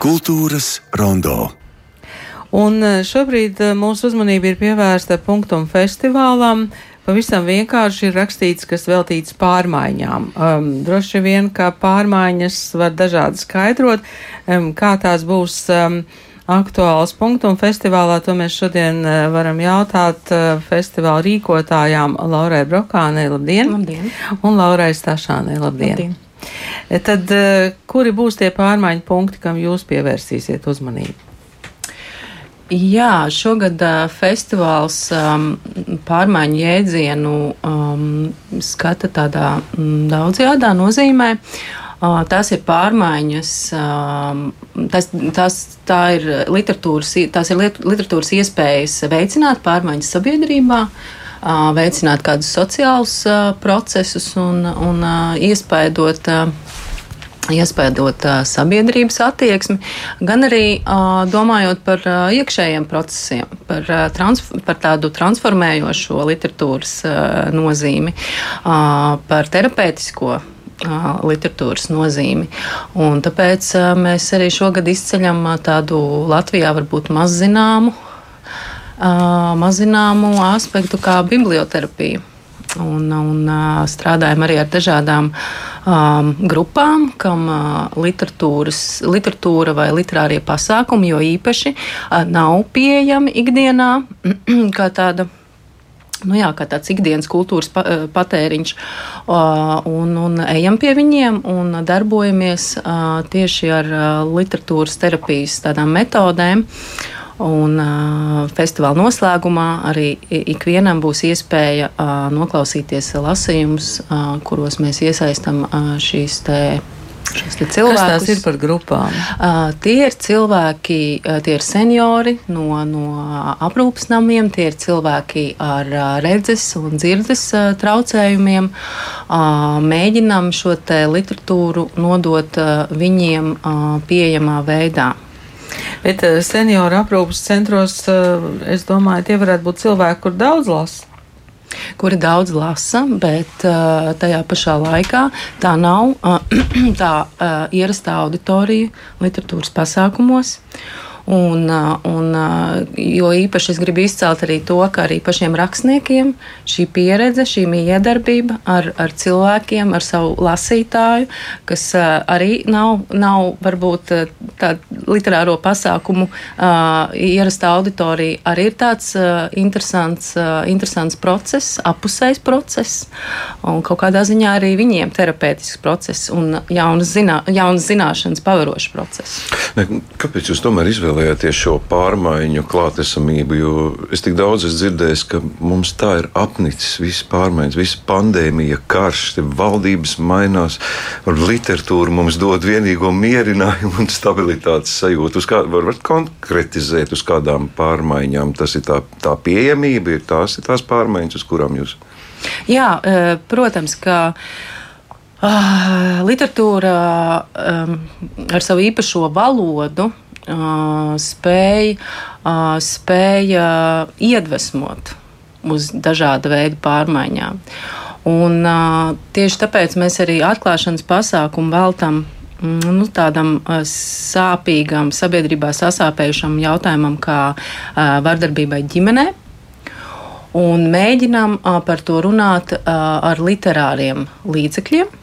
Kultūras rondo. Un eh, šobrīd eh, mūsu uzmanība ir pievērsta punktum festivālam. Pavisam vienkārši ir rakstīts, kas veltīts pārmaiņām. Um, droši vien, ka pārmaiņas var dažādi skaidrot, um, kā tās būs. Um, aktuāls punktum festivālā. To mēs šodien uh, varam jautāt uh, festivāla rīkotājām Laurai Brokānei, labdien! Labdien! Un Laurai Stašānei, labdien! labdien. Tad, uh, kuri būs tie pārmaiņu punkti, kam jūs pievērsīsiet uzmanību? Jā, šogad uh, festivāls um, pārmaiņu jēdzienu um, skata tādā um, daudzjādā nozīmē. Uh, tās ir pārmaiņas, um, tas, tas, tā ir literatūras, tās ir literatūras iespējas veicināt pārmaiņas sabiedrībā, uh, veicināt kādus sociālus procesus un, un iespēdot. Uh, iespējot sabiedrības attieksmi, gan arī domājot par iekšējiem procesiem, par, trans par tādu transformējošo literatūras nozīmi, par terapeitisko literatūras nozīmi. Un tāpēc mēs arī šogad izceļam tādu Latvijā varbūt mazzināmu, mazzināmu aspektu kā biblioterapija un, un strādājam arī ar dažādām um, grupām, kam uh, literatūra vai literārie pasākumi jo īpaši uh, nav pieejami ikdienā kā tāda. Nu jā, kā tāds ikdienas kultūras patēriņš, un, un ejam pie viņiem un darbojamies tieši ar literatūras terapijas tādām metodēm. Un uh, festivāla noslēgumā arī ikvienam būs iespēja uh, noklausīties lasījumus, uh, kuros mēs iesaistam uh, šīs cilvēkus. Kas tās ir par grupām? Uh, tie ir cilvēki, uh, tie ir seniori no, no aprūpas namiem, tie ir cilvēki ar uh, redzes un dzirdes uh, traucējumiem. Uh, mēģinam šo literatūru nodot uh, viņiem uh, pieejamā veidā. Bet eh, senioru aprūpas centros, eh, es domāju, tie varētu būt cilvēki, kur daudz lasa kuri daudz lasa, bet uh, tajā pašā laikā tā nav uh, tā uh, ierastā auditorija literatūras pasākumos. Un, un, jo īpaši es gribu izcelt arī to, ka arī pašiem rakstniekiem šī pieredze, šī miedarbība ar, ar cilvēkiem, ar savu lasītāju, kas arī nav, nav varbūt tāda literāro pasākumu uh, ierastā auditorija, arī ir tāds uh, interesants, uh, interesants process, apusējs process un kaut kādā ziņā arī viņiem terapeitisks process un jaunas, zinā, jaunas zināšanas paverošs process. Ne, kāpēc jūs tomēr izvēlējāties? Izvēlējāties šo pārmaiņu klātesamību? Jo es tik daudz esmu dzirdējis, ka mums tā ir apnicis visas pārmaiņas, visa pandēmija, karš, valdības mainās, literatūra mums dod vienīgo mierinājumu un stabilitātes sajūtu. Uz kā varat konkretizēt, uz kādām pārmaiņām tas ir tā, tā pieejamība, ir tās ir tās pārmaiņas, uz kurām jūs? Jā, eh, protams, ka. Uh, literatūra um, ar savu īpašo valodu spēja, spēja iedvesmot uz dažāda veida pārmaiņām. Un, tieši tāpēc mēs arī atklāšanas pasākumu veltam mm, nu, tādam sāpīgam, sabiedrībā sasāpējušam jautājumam, kā vardarbībai ģimenei. Un mēģinām par to runāt ar literāriem līdzekļiem,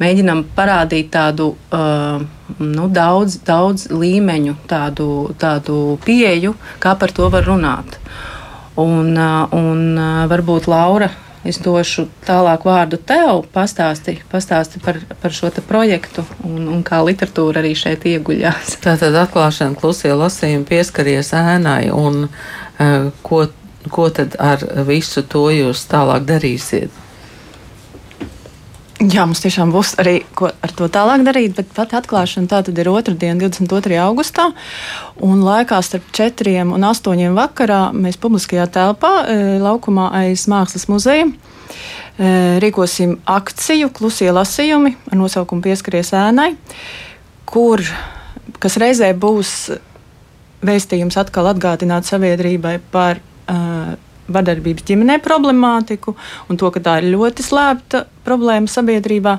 mēģinam parādīt tādu uh, nu, daudz, daudz līmeņu, tādu, tādu pieeju, kā par to var runāt. Un, uh, un uh, varbūt Laura. Es došu tālāk vārdu tev, pastāsti, pastāsti par, par šo projektu un, un kā literatūra arī šeit ieguļās. Tā tad atklāšana klusie lasījumi pieskaries ēnai un uh, ko, ko tad ar visu to jūs tālāk darīsiet? Jā, mums tiešām būs arī ko ar to tālāk darīt, bet pati atklāšana tā tad ir otrdiena, 22. augustā. Un laikā starp 4 un 8 vakarā mēs publiskajā telpā, e, laukumā aiz Mākslas muzeja, e, rīkosim akciju Klusie lasījumi ar nosaukumu Pieskaries ēnai, kur, kas reizē būs vēstījums atkal atgādināt sabiedrībai par uh, vardarbības ģimenē problemātiku un to, ka tā ir ļoti slēpta problēma sabiedrībā.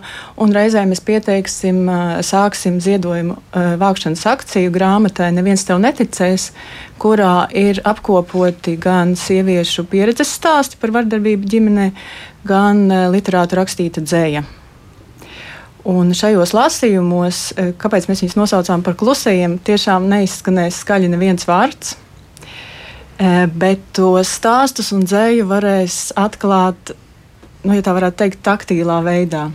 Reizē mēs pieteiksim, sāksim ziedojumu vākšanas akciju grāmatai Neviens tev neticēs, kurā ir apkopoti gan sieviešu pieredzes stāsti par vardarbību ģimenē, gan literāta rakstīta dzēja. Un šajos lasījumos, kāpēc mēs viņus nosaucām par klusajiem, tiešām neizskanēs skaļi neviens vārds. Bet tos stāstus un dzēju varēs atklāt, nu, ja tā varētu teikt, taktīlā veidā.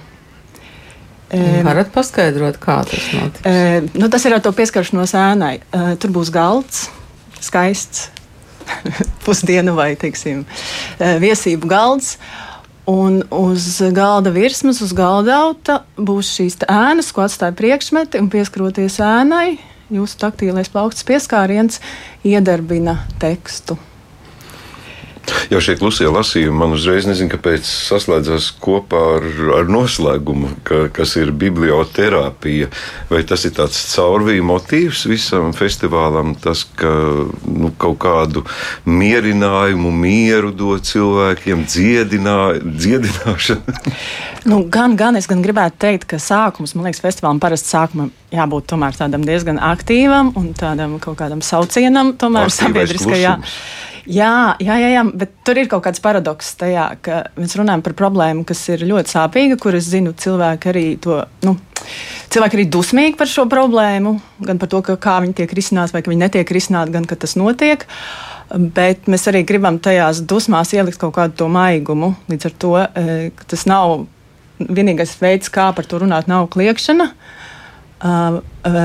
Varat paskaidrot, kā tas notiks? E, nu, tas ir ar to pieskaršanos ēnai. Tur būs galds, skaists, pusdienu vai, teiksim, viesību galds. Un uz galda virsmas, uz galda auta būs šīs ēnas, ko atstāja priekšmeti, un pieskaroties ēnai, jūsu taktīlais plaukts pieskāriens iedarbina tekstu. Jau šie klusie lasījumi man uzreiz nezinu, kāpēc saslēdzās kopā ar, ar noslēgumu, ka, kas ir biblioterapija. Vai tas ir tāds caurvīja motīvs visam festivālam, tas, ka nu, kaut kādu mierinājumu, mieru dod cilvēkiem, dziedinā, dziedināšanu? nu, gan, gan es gan gribētu teikt, ka sākums, man liekas, festivālam parasti sākumam jābūt tomēr tādam diezgan aktīvam un tādam kaut kādam saucienam, tomēr sabiedriskajā. Jā, jā, jā, jā, bet tur ir kaut kāds paradoks tajā, ka mēs runājam par problēmu, kas ir ļoti sāpīga, kur es zinu, cilvēki arī to. Nu, Cilvēki ir dusmīgi par šo problēmu, gan par to, ka, kā viņi tiek risināti, vai ka viņi netiek risināti, gan ka tas notiek. Bet mēs arī gribam tajās dusmās ielikt kaut kādu to maigumu. Līdz ar to e, tas nav vienīgais veids, kā par to runāt, nav kliēkšana. Uh,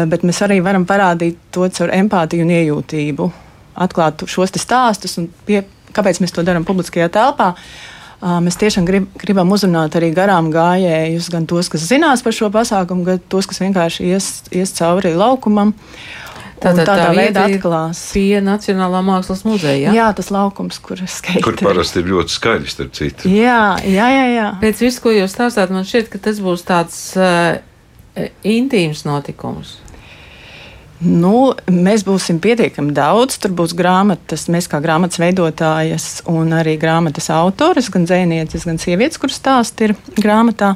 bet mēs arī varam parādīt to caur empātiju un iejūtību atklāt šos stāstus un pie, kāpēc mēs to darām publiskajā telpā. Mēs tiešām grib, gribam uzrunāt arī garām gājējus, gan tos, kas zinās par šo pasākumu, gan tos, kas vienkārši ies, ies cauri laukumam. Tātad tādā tā veidā atklās. Pie Nacionālā mākslas muzeja. Jā, jā tas laukums, kur skate. Kur parasti ir ļoti skaļi, starp citu. Jā, jā, jā. jā. Pēc visu, ko jūs stāstāt, man šķiet, ka tas būs tāds uh, intīms notikums. Nu, mēs būsim pietiekami daudz. Tur būs grāmatas, mēs kā grāmatas veidotājas un arī grāmatas autors, gan dzēnieces, gan sievietes, kuras stāst ir grāmatā.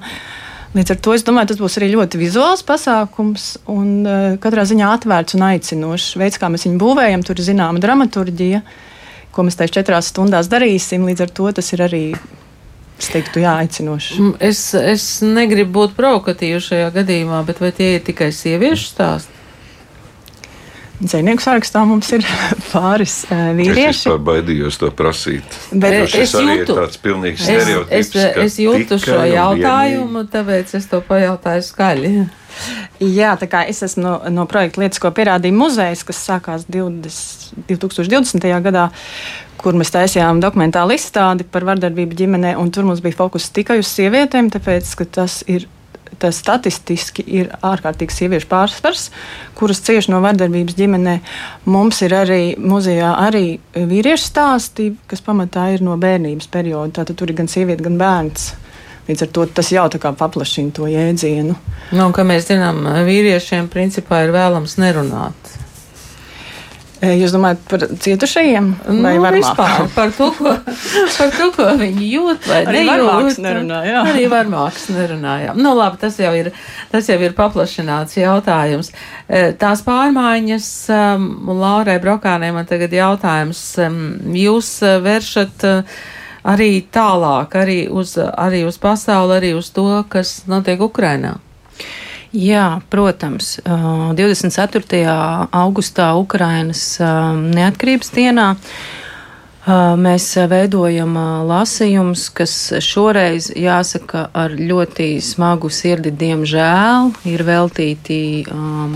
Līdz ar to es domāju, tas būs arī ļoti vizuāls pasākums un uh, katrā ziņā atvērts un aicinošs. Veids, kā mēs viņu būvējam, tur ir zināma dramaturģija, ko mēs tajās četrās stundās darīsim. Līdz ar to tas ir arī es teiktu, jā, aicinoši. Mm, es, es negribu būt provokatīva šajā gadījumā, bet vai tie ir tikai sieviešu stāsti? Dzīvnieku sarakstā mums ir pāris uh, vīrieši. Es baidījos to prasīt. Bet es, es jūtu, es, es, es jūtu šo jautājumu, tāpēc es to pajautāju skaļi. Jā, tā kā es esmu no, no projekta lietas, ko pierādīja muzejs, kas sākās 20, 2020. gadā, kur mēs taisījām dokumentālu izstādi par vardarbību ģimenē, un tur mums bija fokus tikai uz sievietēm, tāpēc, ka tas ir tas statistiski ir ārkārtīgi sieviešu pārsvars, kuras cieši no vardarbības ģimenē. Mums ir arī muzejā arī vīriešu stāsti, kas pamatā ir no bērnības perioda. Tātad tur ir gan sieviete, gan bērns. Līdz ar to tas jau tā kā paplašina to jēdzienu. Nu, kā mēs zinām, vīriešiem principā ir vēlams nerunāt. Jūs domājat par cietušajiem? Nu, vispār, par, to, ko, par to, ko viņi jūt vai arī nejūt. Nerunā, jā. arī varmāks nerunājām. Nu, labi, tas jau ir, tas jau ir paplašināts jautājums. Tās pārmaiņas, um, Laurai Brokānē man tagad jautājums, um, jūs vēršat arī tālāk, arī uz, arī uz pasauli, arī uz to, kas notiek Ukrainā? Jā, protams. 24. augustā Ukrainas neatkarības dienā mēs veidojam lasījumus, kas šoreiz, jāsaka, ar ļoti smagu sirdi, diemžēl, ir veltīti um,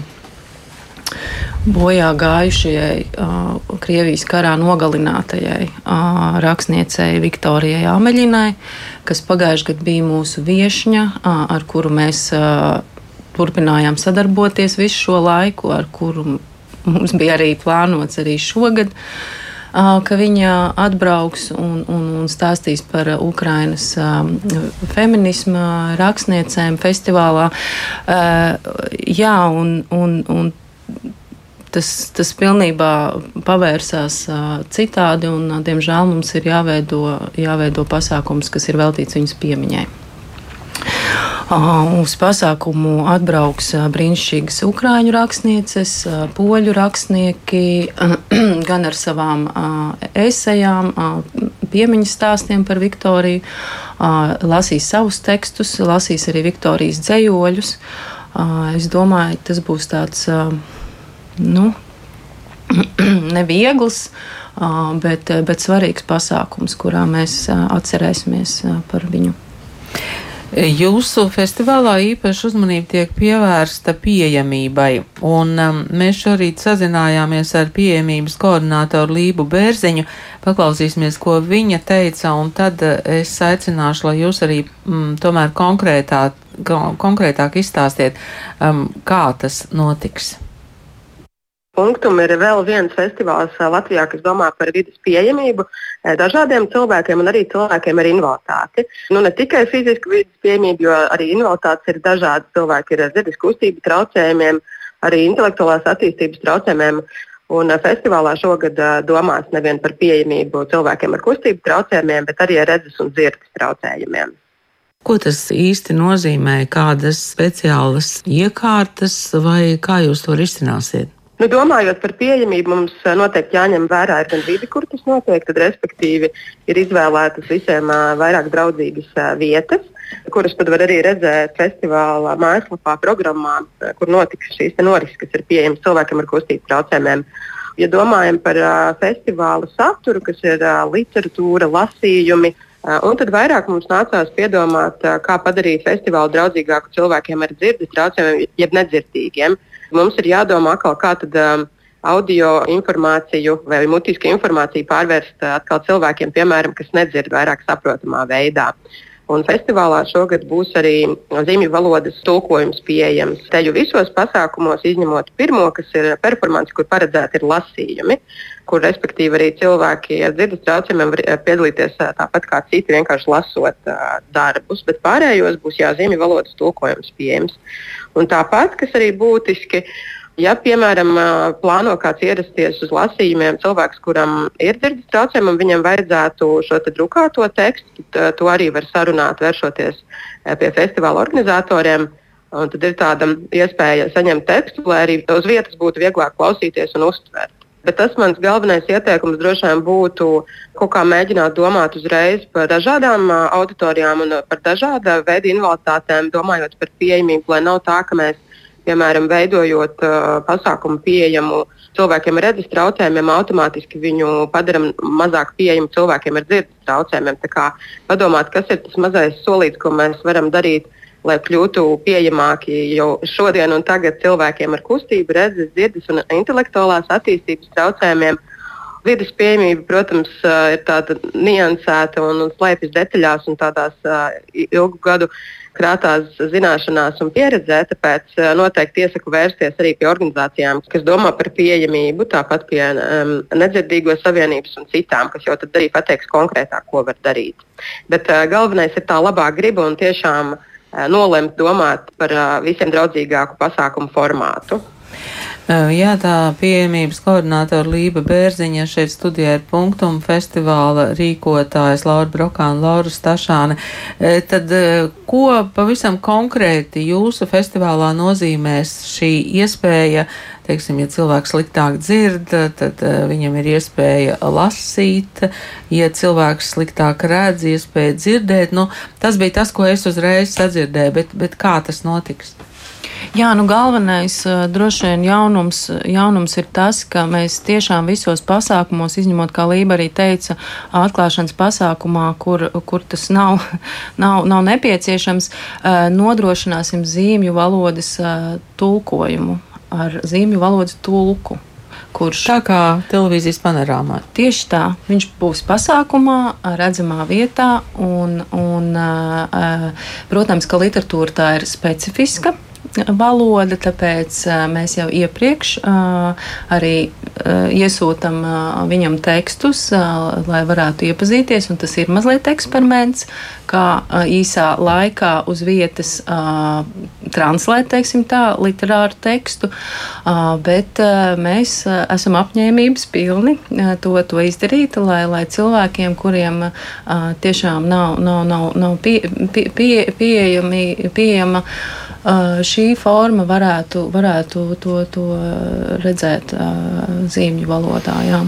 bojā gājušajai uh, Krievijas karā nogalinātajai uh, rakstniecei Viktorijai Ameļinai, kas pagājušajā gadā bija mūsu viešņa, uh, ar kuru mēs uh, turpinājām sadarboties visu šo laiku, ar kuru mums bija arī plānots arī šogad. Ka viņa atbrauks un, un, un stāstīs par Ukrainas um, feminismu rakstniecēm festivālā. Jā, un, un, un tas, tas pilnībā pavērsās citādi, un, diemžēl, mums ir jāveido, jāveido pasākums, kas ir veltīts viņas piemiņai. Uz pasākumu atbrauks brīnišķīgas ukrāņu rakstnieces, poļu rakstnieki, gan ar savām esejām, piemiņas stāstiem par Viktoriju, lasīs savus tekstus, lasīs arī Viktorijas dzējoļus. Es domāju, tas būs tāds, nu, neviegls, bet, bet svarīgs pasākums, kurā mēs atcerēsimies par viņu. Jūsu festivālā īpaši uzmanība tiek pievērsta pieejamībai, un um, mēs šorīt sazinājāmies ar pieejamības koordinātoru Lību Bērziņu, paklausīsimies, ko viņa teica, un tad uh, es aicināšu, lai jūs arī mm, tomēr konkrētāk, konkrētāk izstāstiet, um, kā tas notiks. Punktum ir vēl viens festivāls uh, Latvijā, kas domā par vidas pieejamību. Dažādiem cilvēkiem un arī cilvēkiem ar invaliditāti. Nu, ne tikai fizisku vidas piemību, jo arī invaliditātes ir dažādas. Cilvēki ir ar dzirdes kustību traucējumiem, arī intelektuālās attīstības traucējumiem. Un festivālā šogad domās nevien par pieejamību cilvēkiem ar kustību traucējumiem, bet arī ar redzes un dzirdes traucējumiem. Ko tas īsti nozīmē? Kādas speciālas iekārtas vai kā jūs to risināsiet? Nu, domājot par pieejamību, mums eh, noteikti jāņem vērā gan vidi, kur tas notiek, tad respektīvi ir izvēlētas visiem uh, vairāk draudzīgas uh, vietas, kuras var arī redzēt festivālā mājaslapā, programmā, kur notiks šīs norises, kas ir pieejamas cilvēkiem ar kustību traucējumiem. Ja domājam par festivāla saturu, kas ir literatūra, lasījumi, uh, un tad vairāk mums nācās piedomāt, kā padarīt festivālu draudzīgāku cilvēkiem ar dzirdes traucējumiem, jeb nedzirdīgiem. Mums ir jādomā, atkal, kā tad, um, audio informāciju vai mutisku informāciju pārvērst atkal cilvēkiem, piemēram, kas nedzird vairāk saprotamā veidā. Un festivālā šogad būs arī zīmju valodas tulkojums pieejams teju visos pasākumos, izņemot pirmo, kas ir performance, kur paredzēti ir lasījumi, kur respektīvi arī cilvēki ar dzirdes traucējumiem var piedalīties tāpat kā citi, vienkārši lasot uh, darbus, bet pārējos būs jā, zīmju valodas tulkojums pieejams. Un tāpat, kas arī būtiski, ja, piemēram, plāno kāds ierasties uz lasījumiem, cilvēks, kuram ir dzirdes traucējumi, un viņam vajadzētu šo te drukāto tekstu, to arī var sarunāt, vēršoties pie festivāla organizatoriem. Un tad ir tāda iespēja saņemt tekstu, lai arī uz vietas būtu vieglāk klausīties un uztvert. Bet tas mans galvenais ieteikums droši vien būtu kaut kā mēģināt domāt uzreiz par dažādām auditorijām un par dažāda veida invaliditātēm, domājot par pieejamību, lai nav tā, ka mēs, piemēram, veidojot uh, pasākumu pieejamu cilvēkiem ar redzes traucējumiem, automātiski viņu padaram mazāk pieejamu cilvēkiem ar dzirdes traucējumiem. Tā kā padomāt, kas ir tas mazais solīts, ko mēs varam darīt lai kļūtu pieejamāki jau šodien un tagad cilvēkiem ar kustību, redzes, dzirdes un intelektuālās attīstības traucējumiem. Vides pieejamība, protams, ir tāda niansēta un, slēpjas detaļās un tādās ilgu gadu krātās zināšanās un pieredzē. Tāpēc noteikti iesaku vērsties arī pie organizācijām, kas domā par pieejamību, tāpat pie um, nedzirdīgo savienības un citām, kas jau tad arī pateiks konkrētāk, ko var darīt. Bet uh, galvenais ir tā labā griba un tiešām uh, nolemt domāt par visiem draudzīgāku pasākumu formātu. Jā, tā pieejamības koordinātora Lība Bērziņa šeit studijā ir punktum festivāla rīkotājs Laura Brokāna, Laura Stašāne. Tad ko pavisam konkrēti jūsu festivālā nozīmēs šī iespēja, teiksim, ja cilvēks sliktāk dzird, tad viņam ir iespēja lasīt, ja cilvēks sliktāk redz, iespēja dzirdēt. Nu, tas bija tas, ko es uzreiz sadzirdēju, bet, bet kā tas notiks? Jā, nu galvenais droši vien jaunums, jaunums ir tas, ka mēs tiešām visos pasākumos, izņemot, kā Lība arī teica, atklāšanas pasākumā, kur, kur tas nav, nav, nav nepieciešams, nodrošināsim zīmju valodas tulkojumu ar zīmju valodas tulku kurš. Tā kā televīzijas panorāmā. Tieši tā. Viņš būs pasākumā, redzamā vietā, un, un protams, ka literatūra tā ir specifiska valoda, tāpēc mēs jau iepriekš arī iesūtam viņam tekstus, lai varētu iepazīties, un tas ir mazliet eksperiments, kā īsā laikā uz vietas translēt, teiksim tā, literāru tekstu, bet mēs esam apņēmības pilni to, to izdarīt, lai, lai cilvēkiem, kuriem tiešām nav, nav, nav, nav pie, pie, pie, pieejami, pieejama šī forma varētu, varētu to, to redzēt zīmju valodā. Jā.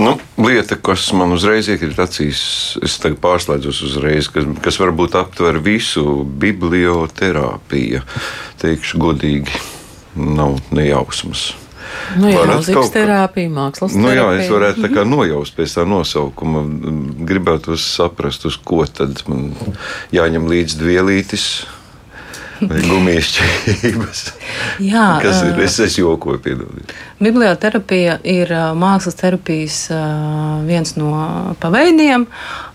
Nu, lieta, kas man uzreiz iekrīt acīs, es tagad pārslēdzos uzreiz, kas, kas varbūt aptver visu biblioterapiju. Teikšu godīgi, nav nejausmas. Nu, jā, mūzikas terapija, mākslas terapija. Nu, jā, es varētu tā kā nojaust pēc tā nosaukuma. Gribētu saprast, uz ko tad man jāņem līdzi dvielītis vai gumijas čības. Jā, kas ir? Es, es jokoju, piedodiet. Biblioterapija ir mākslas terapijas viens no paveidiem.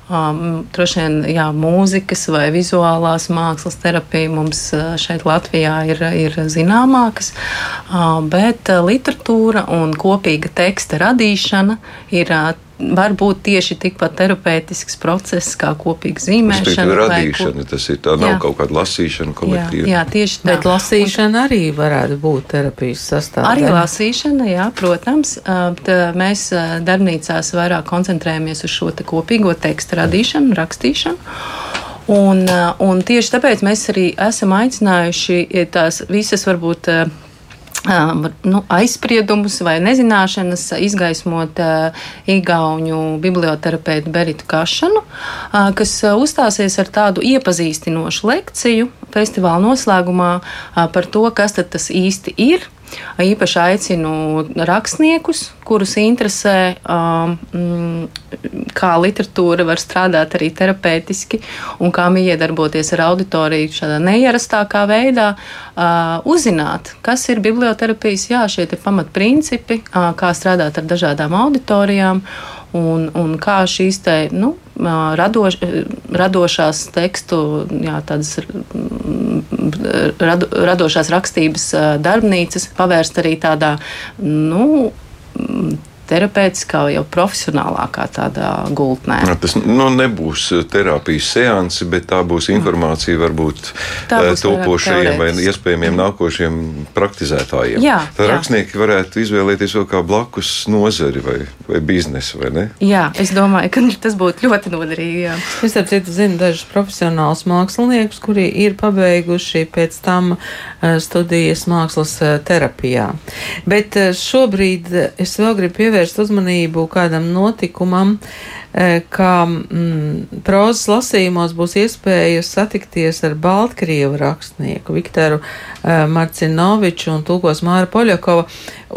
Um, Droši vien jā, mūzikas vai vizuālās mākslas terapija mums šeit Latvijā ir, ir zināmākas, uh, bet literatūra un kopīga teksta radīšana ir var būt tieši tikpat terapeitisks process kā kopīga zīmēšana. Tas ir radīšana, ko... tas ir tā nav jā. kaut kāda lasīšana kolektīva. Jā, jā tieši tā. Bet lasīšana arī varētu būt terapijas sastāvdaļa. Arī lasīšana, jā, protams. Tā mēs darbnīcās vairāk koncentrējamies uz šo te kopīgo tekstu radīšanu, rakstīšanu. Un, un tieši tāpēc mēs arī esam aicinājuši tās visas varbūt nu, aizspriedumus vai nezināšanas izgaismot Igaunu biblioterapeitu Beritu Kašanu, kas uzstāsies ar tādu iepazīstinošu lekciju festivāla noslēgumā par to, kas tas īsti ir Īpaši aicinu rakstniekus, kurus interesē, um, mm, kā literatūra var strādāt arī terapeitiski un kā iedarboties ar auditoriju šādā neierastākā veidā, uh, uzzināt, kas ir biblioterapijas, jā, šie pamatprincipi, uh, kā strādāt ar dažādām auditorijām un, un kā šīs te, nu, radoš, radošās tekstu, jā, tādas rado, radošās rakstības darbnīcas pavērst arī tādā, nu, terapeitiskā, jau profesionālākā tādā gultnē. Tas nu, nebūs terapijas seansi, bet tā būs informācija varbūt eh, topošajiem vai iespējamiem nākošiem praktizētājiem. Jā, Tad jā. rakstnieki varētu izvēlēties vēl kā blakus nozari vai, vai biznesu, vai ne? Jā, es domāju, ka tas būtu ļoti noderīgi. Jā. Es ar citu zinu dažus profesionālus māksliniekus, kuri ir pabeiguši pēc tam eh, studijas mākslas eh, terapijā. Bet šobrīd es vēl gribu pievērst pievērst uzmanību kādam notikumam, e, ka mm, prozas lasījumos būs iespēja satikties ar Baltkrievu rakstnieku Viktoru uh, Marcinoviču un tulkos Māra Poļakova.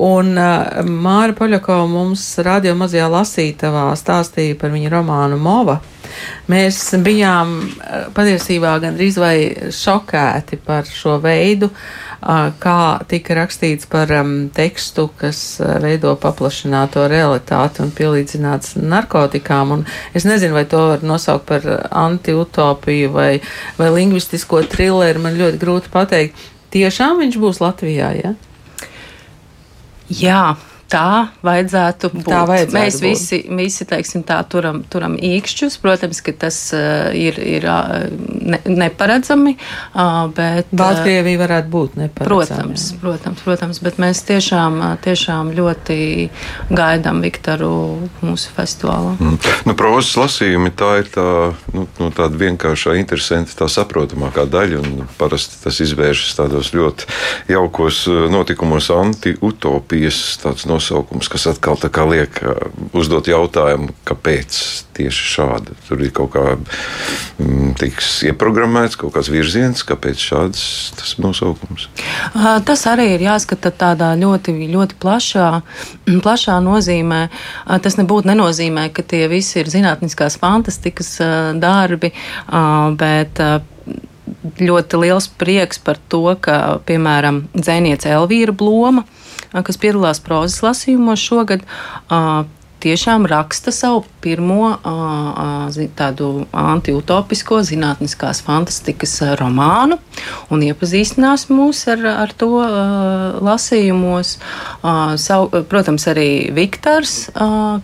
Un uh, Māra Poļakova mums radio mazajā lasītavā stāstīja par viņa romānu Mova. Mēs bijām patiesībā gandrīz vai šokēti par šo veidu, uh, kā tika rakstīts par tekstu, kas veido paplašināto realitāti un pielīdzināts narkotikām. Un es nezinu, vai to var nosaukt par antiutopiju vai, vai lingvistisko trilleru. Man ļoti grūti pateikt. Tiešām viņš būs Latvijā, ja? Jā, tā vajadzētu būt. Tā vajadzētu Mēs būt. visi, visi teiksim, tā, turam, turam īkšķus. Protams, ka tas uh, ir, ir uh, ne, neparedzami. Uh, bet, Baltkrievija varētu būt neparedzama. Protams, protams, protams, bet mēs tiešām, tiešām ļoti gaidām Viktoru mūsu festivālā. Mm. Nu, Prozas lasījumi tā ir tā, nu, nu, tāda vienkāršā, interesanta, tā saprotamākā daļa. Parasti tas izvēršas tādos ļoti jaukos notikumos, anti-utopijas. Nosaukums, kas atkal liek uzdot jautājumu, kāpēc tieši šāda. Tur ir kaut kā m, tiks ieprogrammēts, kaut kāds virziens, kāpēc šāds tas nosaukums. Tas arī ir jāskata tādā ļoti, ļoti plašā, plašā nozīmē. Tas nebūtu nenozīmē, ka tie visi ir zinātniskās fantastikas darbi, bet ļoti liels prieks par to, ka, piemēram, dzēniece Elvīra Bloma kas piedalās prozas lasījumos šogad. tiešām raksta savu pirmo tādu antiutopisko zinātniskās fantastikas romānu un iepazīstinās mūs ar, ar to lasījumos. Savu, protams, arī Viktors,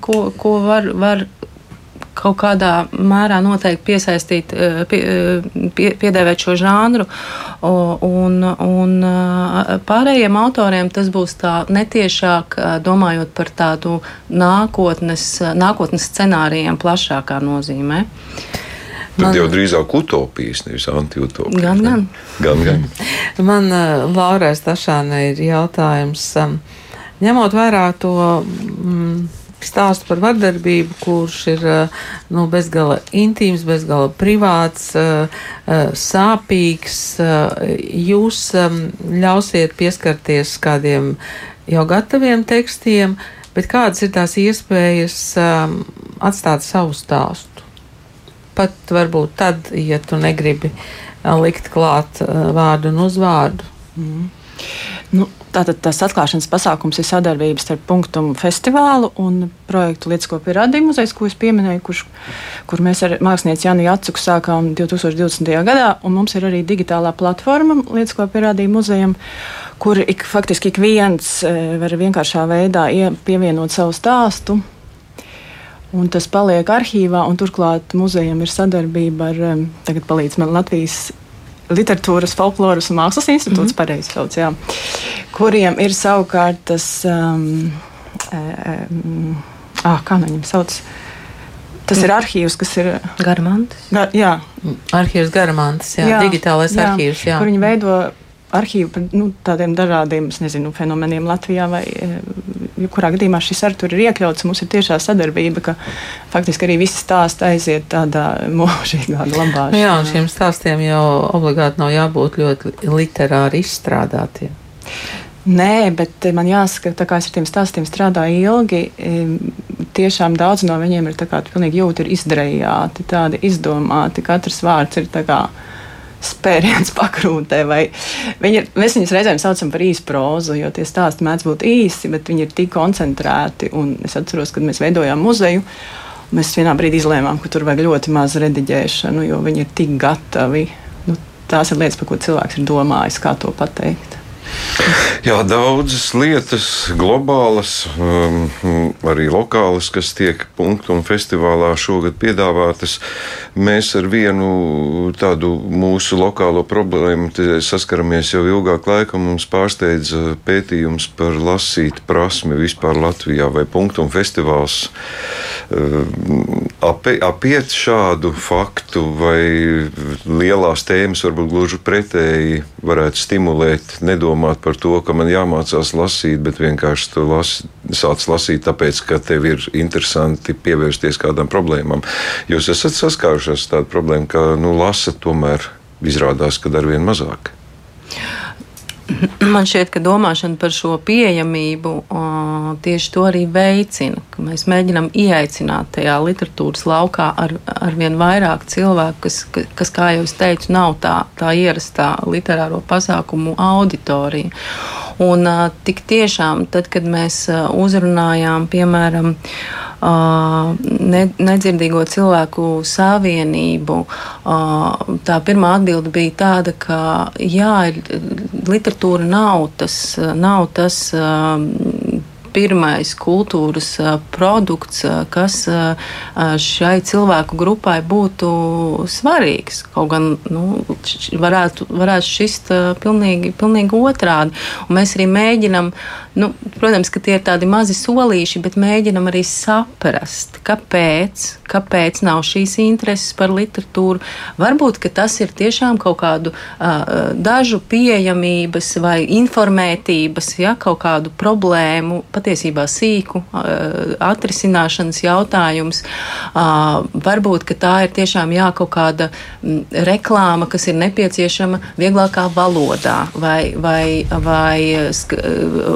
ko, ko var, var kaut kādā mērā noteikti piesaistīt, eh, pie, eh, pie, piedēvēt šo žanru. Un, un eh, pārējiem autoriem tas būs tā netiešāk domājot par tādu nākotnes, nākotnes scenārijiem plašākā nozīmē. Tad man, jau drīzāk utopijas, nevis antiutopijas. Gan, ne? gan. gan, gan. man Laurai Stašānai ir jautājums, ņemot vērā to. Mm, stāstu par vardarbību, kurš ir eh, nu, bezgala intīms, bezgala privāts, eh, eh, sāpīgs. Jūs ļausiet pieskarties kādiem jau gataviem tekstiem, bet kādas ir tās iespējas atstāt savu stāstu? Pat varbūt tad, ja tu negribi likt klāt vārdu un uzvārdu. Mm. Nu, Tātad tas atklāšanas pasākums ir sadarbības starp punktu festivālu un projektu Lietuvas pierādījuma muzejs, ko es pieminēju, kurš, kur mēs ar mākslinieci Jānu Jacuku sākām 2020. gadā. Mums ir arī digitālā platforma Lietuvas pierādījuma muzejam, kur ik, faktiski ik viens e, var vienkāršā veidā pievienot savu stāstu. Un tas paliek arhīvā, un turklāt muzejam ir sadarbība ar, tagad palīdz man Latvijas literatūras, folkloras un mākslas institūts, mm -hmm. pareizi sauc, jā, kuriem ir savukārt tas, um, um, ah, kā no viņiem sauc? Tas ir arhīvs, kas ir Garamantis. Gar, jā, arhīvs Garamantis, jā, jā digitālais jā, arhīvs. Jā. Kur viņi veido arhīvu par nu, tādiem dažādiem nezinu, fenomeniem Latvijā, vai eh, jebkurā gadījumā šis arī tur ir iekļauts. Mums ir tiešā sadarbība, ka faktiski arī visi stāsti aiziet tādā mūžīgā glabāšanā. Nu jā, un šiem stāstiem jau obligāti nav jābūt ļoti literāri izstrādātiem. Nē, bet man jāsaka, ka es ar tiem stāstiem strādāju ilgi. Tiešām daudz no viņiem ir pilnīgi jūti, ir izdarījāti, tādi izdomāti. Katrs vārds ir spēriens pakrūtē. Viņi ir, mēs viņus reizēm saucam par īsu prózu, jo tie stāsti mēdz būt īsi, bet viņi ir tik koncentrēti. Un es atceros, kad mēs veidojām muzeju. Mēs vienā brīdī izlēmām, ka tur vajag ļoti maz rediģēšanu, jo viņi ir tik gatavi. Nu, tās ir lietas, par ko cilvēks ir domājis, kā to pateikt. Jā, daudzas lietas, globālas, um, arī lokālas, kas tiek punktu un festivālā šogad piedāvātas. Mēs ar vienu tādu mūsu lokālo problēmu saskaramies jau ilgāk laika. Mums pārsteidz pētījums par lasīt prasmi vispār Latvijā vai punktu un festivāls. Um, apiet šādu faktu vai lielās tēmas varbūt gluži pretēji varētu stimulēt, nedomāt par to, ka man jāmācās lasīt, bet vienkārši tu las, sāc lasīt, tāpēc, ka tev ir interesanti pievērsties kādām problēmām. Jūs esat saskārušies ar tādu problēmu, ka nu, lasa tomēr izrādās, ka ar vien mazāk. Man šķiet, ka domāšana par šo pieejamību o, tieši to arī veicina. Mēs mēģinām ieaicināt tajā literatūras laukā ar, ar vien vairāk cilvēku, kas, kas, kā jau es teicu, nav tā, tā ierastā literāro pasākumu auditorija. Un tik tiešām, tad, kad mēs uzrunājām, piemēram, ne, nedzirdīgo cilvēku savienību, tā pirmā atbilde bija tāda, ka jā, literatūra nav tas, nav tas pirmais kultūras produkts, kas šai cilvēku grupai būtu svarīgs. Kaut gan nu, varētu, varētu šist pilnīgi, pilnīgi otrādi. Un mēs arī mēģinam, nu, protams, ka tie ir tādi mazi solīši, bet mēģinam arī saprast, kāpēc, kāpēc nav šīs intereses par literatūru. Varbūt tas ir tiešām kaut kādu uh, dažu pieejamības vai informētības, ja, kaut kādu problēmu, pat patiesībā sīku atrisināšanas jautājums. Varbūt tā ir tiešām jā, kaut kāda reklāma, kas ir nepieciešama vieglākā valodā, vai, vai, vai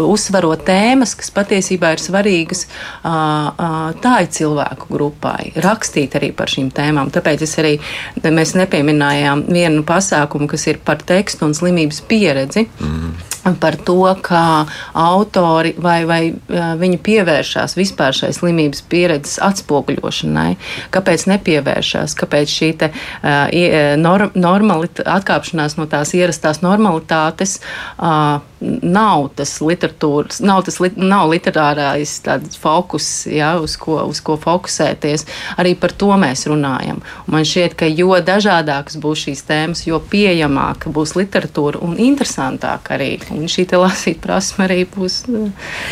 uzsverot tēmas, kas patiesībā ir svarīgas tā ir cilvēku grupai. Rakstīt arī par šīm tēmām. Tāpēc es arī mēs nepieminējām vienu pasākumu, kas ir par tekstu un slimības pieredzi. Mm. Par to, kā autori vai, vai viņi pievēršās vispār šai slimības pieredzes atspoguļošanai, kāpēc nepievēršās, kāpēc šī te, uh, norm, normalit, atkāpšanās no tās ierastās normalitātes uh, nav tas literatūras, nav tas li, nav literārais fokus, ja, uz, ko, uz ko fokusēties. Arī par to mēs runājam. Un man šķiet, ka jo dažādākas būs šīs tēmas, jo pieejamāka būs literatūra un interesantāka arī. Un šī lasīt prasme arī būs uh,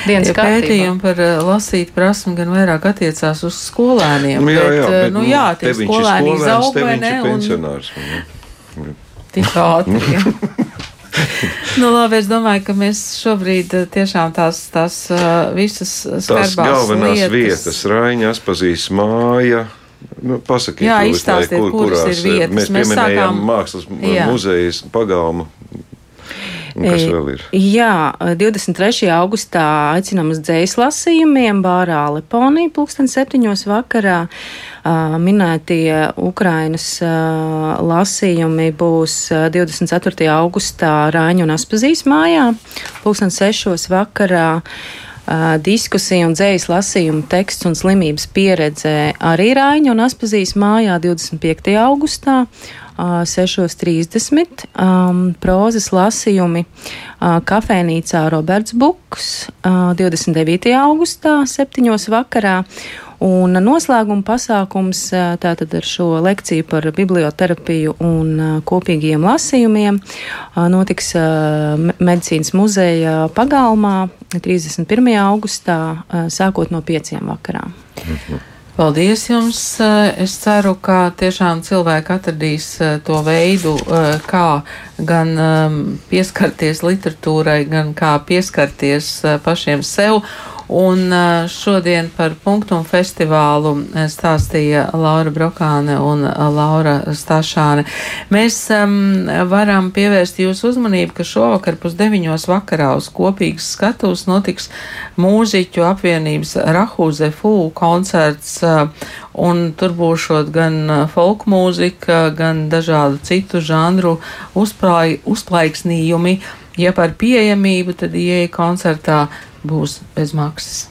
dienas ja kārtībā. Pētījumi par uh, lasīt prasmi gan vairāk attiecās uz skolēniem. Nu, jā, jā, bet, bet, nu, jā, tie skolēni izaug vai ne? Un... Tik ātri. nu, labi, es domāju, ka mēs šobrīd uh, tiešām tās, tās visas tās galvenās lietas. vietas, Raiņas pazīst māja. Nu, pasakiet, jā, izstāstiet, kur, kuras kurās, ir vietas. Mēs, mēs pieminējām sākām... mākslas muzejas pagalmu Un kas vēl ir? Jā, 23. augustā aicinām uz dzējas lasījumiem Bārā Leponī, pulksten septiņos vakarā. Minētie Ukrainas lasījumi būs 24. augustā Rāņu un Aspazīs mājā, pulksten sešos vakarā. Diskusija un dzējas lasījuma teksts un slimības pieredze arī Rāņa un Aspazīs mājā 25. augustā. 6.30. Um, prozas lasījumi uh, kafejnīcā Roberts Buks uh, 29. augustā, 7. vakarā. Un noslēguma pasākums tātad ar šo lekciju par biblioterapiju un kopīgiem lasījumiem notiks medicīnas muzeja pagalmā 31. augustā, sākot no 5. vakarā. Mhm. Paldies jums! Es ceru, ka tiešām cilvēki atradīs eh, to veidu, eh, kā gan ehm, pieskarties literatūrai, gan kā pieskarties eh, pašiem sev Un šodien par punktu festivālu stāstīja Laura Brokāne un Laura Stašāne. Mēs um, varam pievērst jūsu uzmanību, ka šovakar pusdeviņos vakarā uz kopīgas skatuves notiks mūziķu apvienības Rahūze Fū koncerts. Un tur būšot gan folk mūzika, gan dažādu citu žanru uzplai, uzplaiksnījumi. Ja par pieejamību, tad ieeja koncertā būs bez maksas.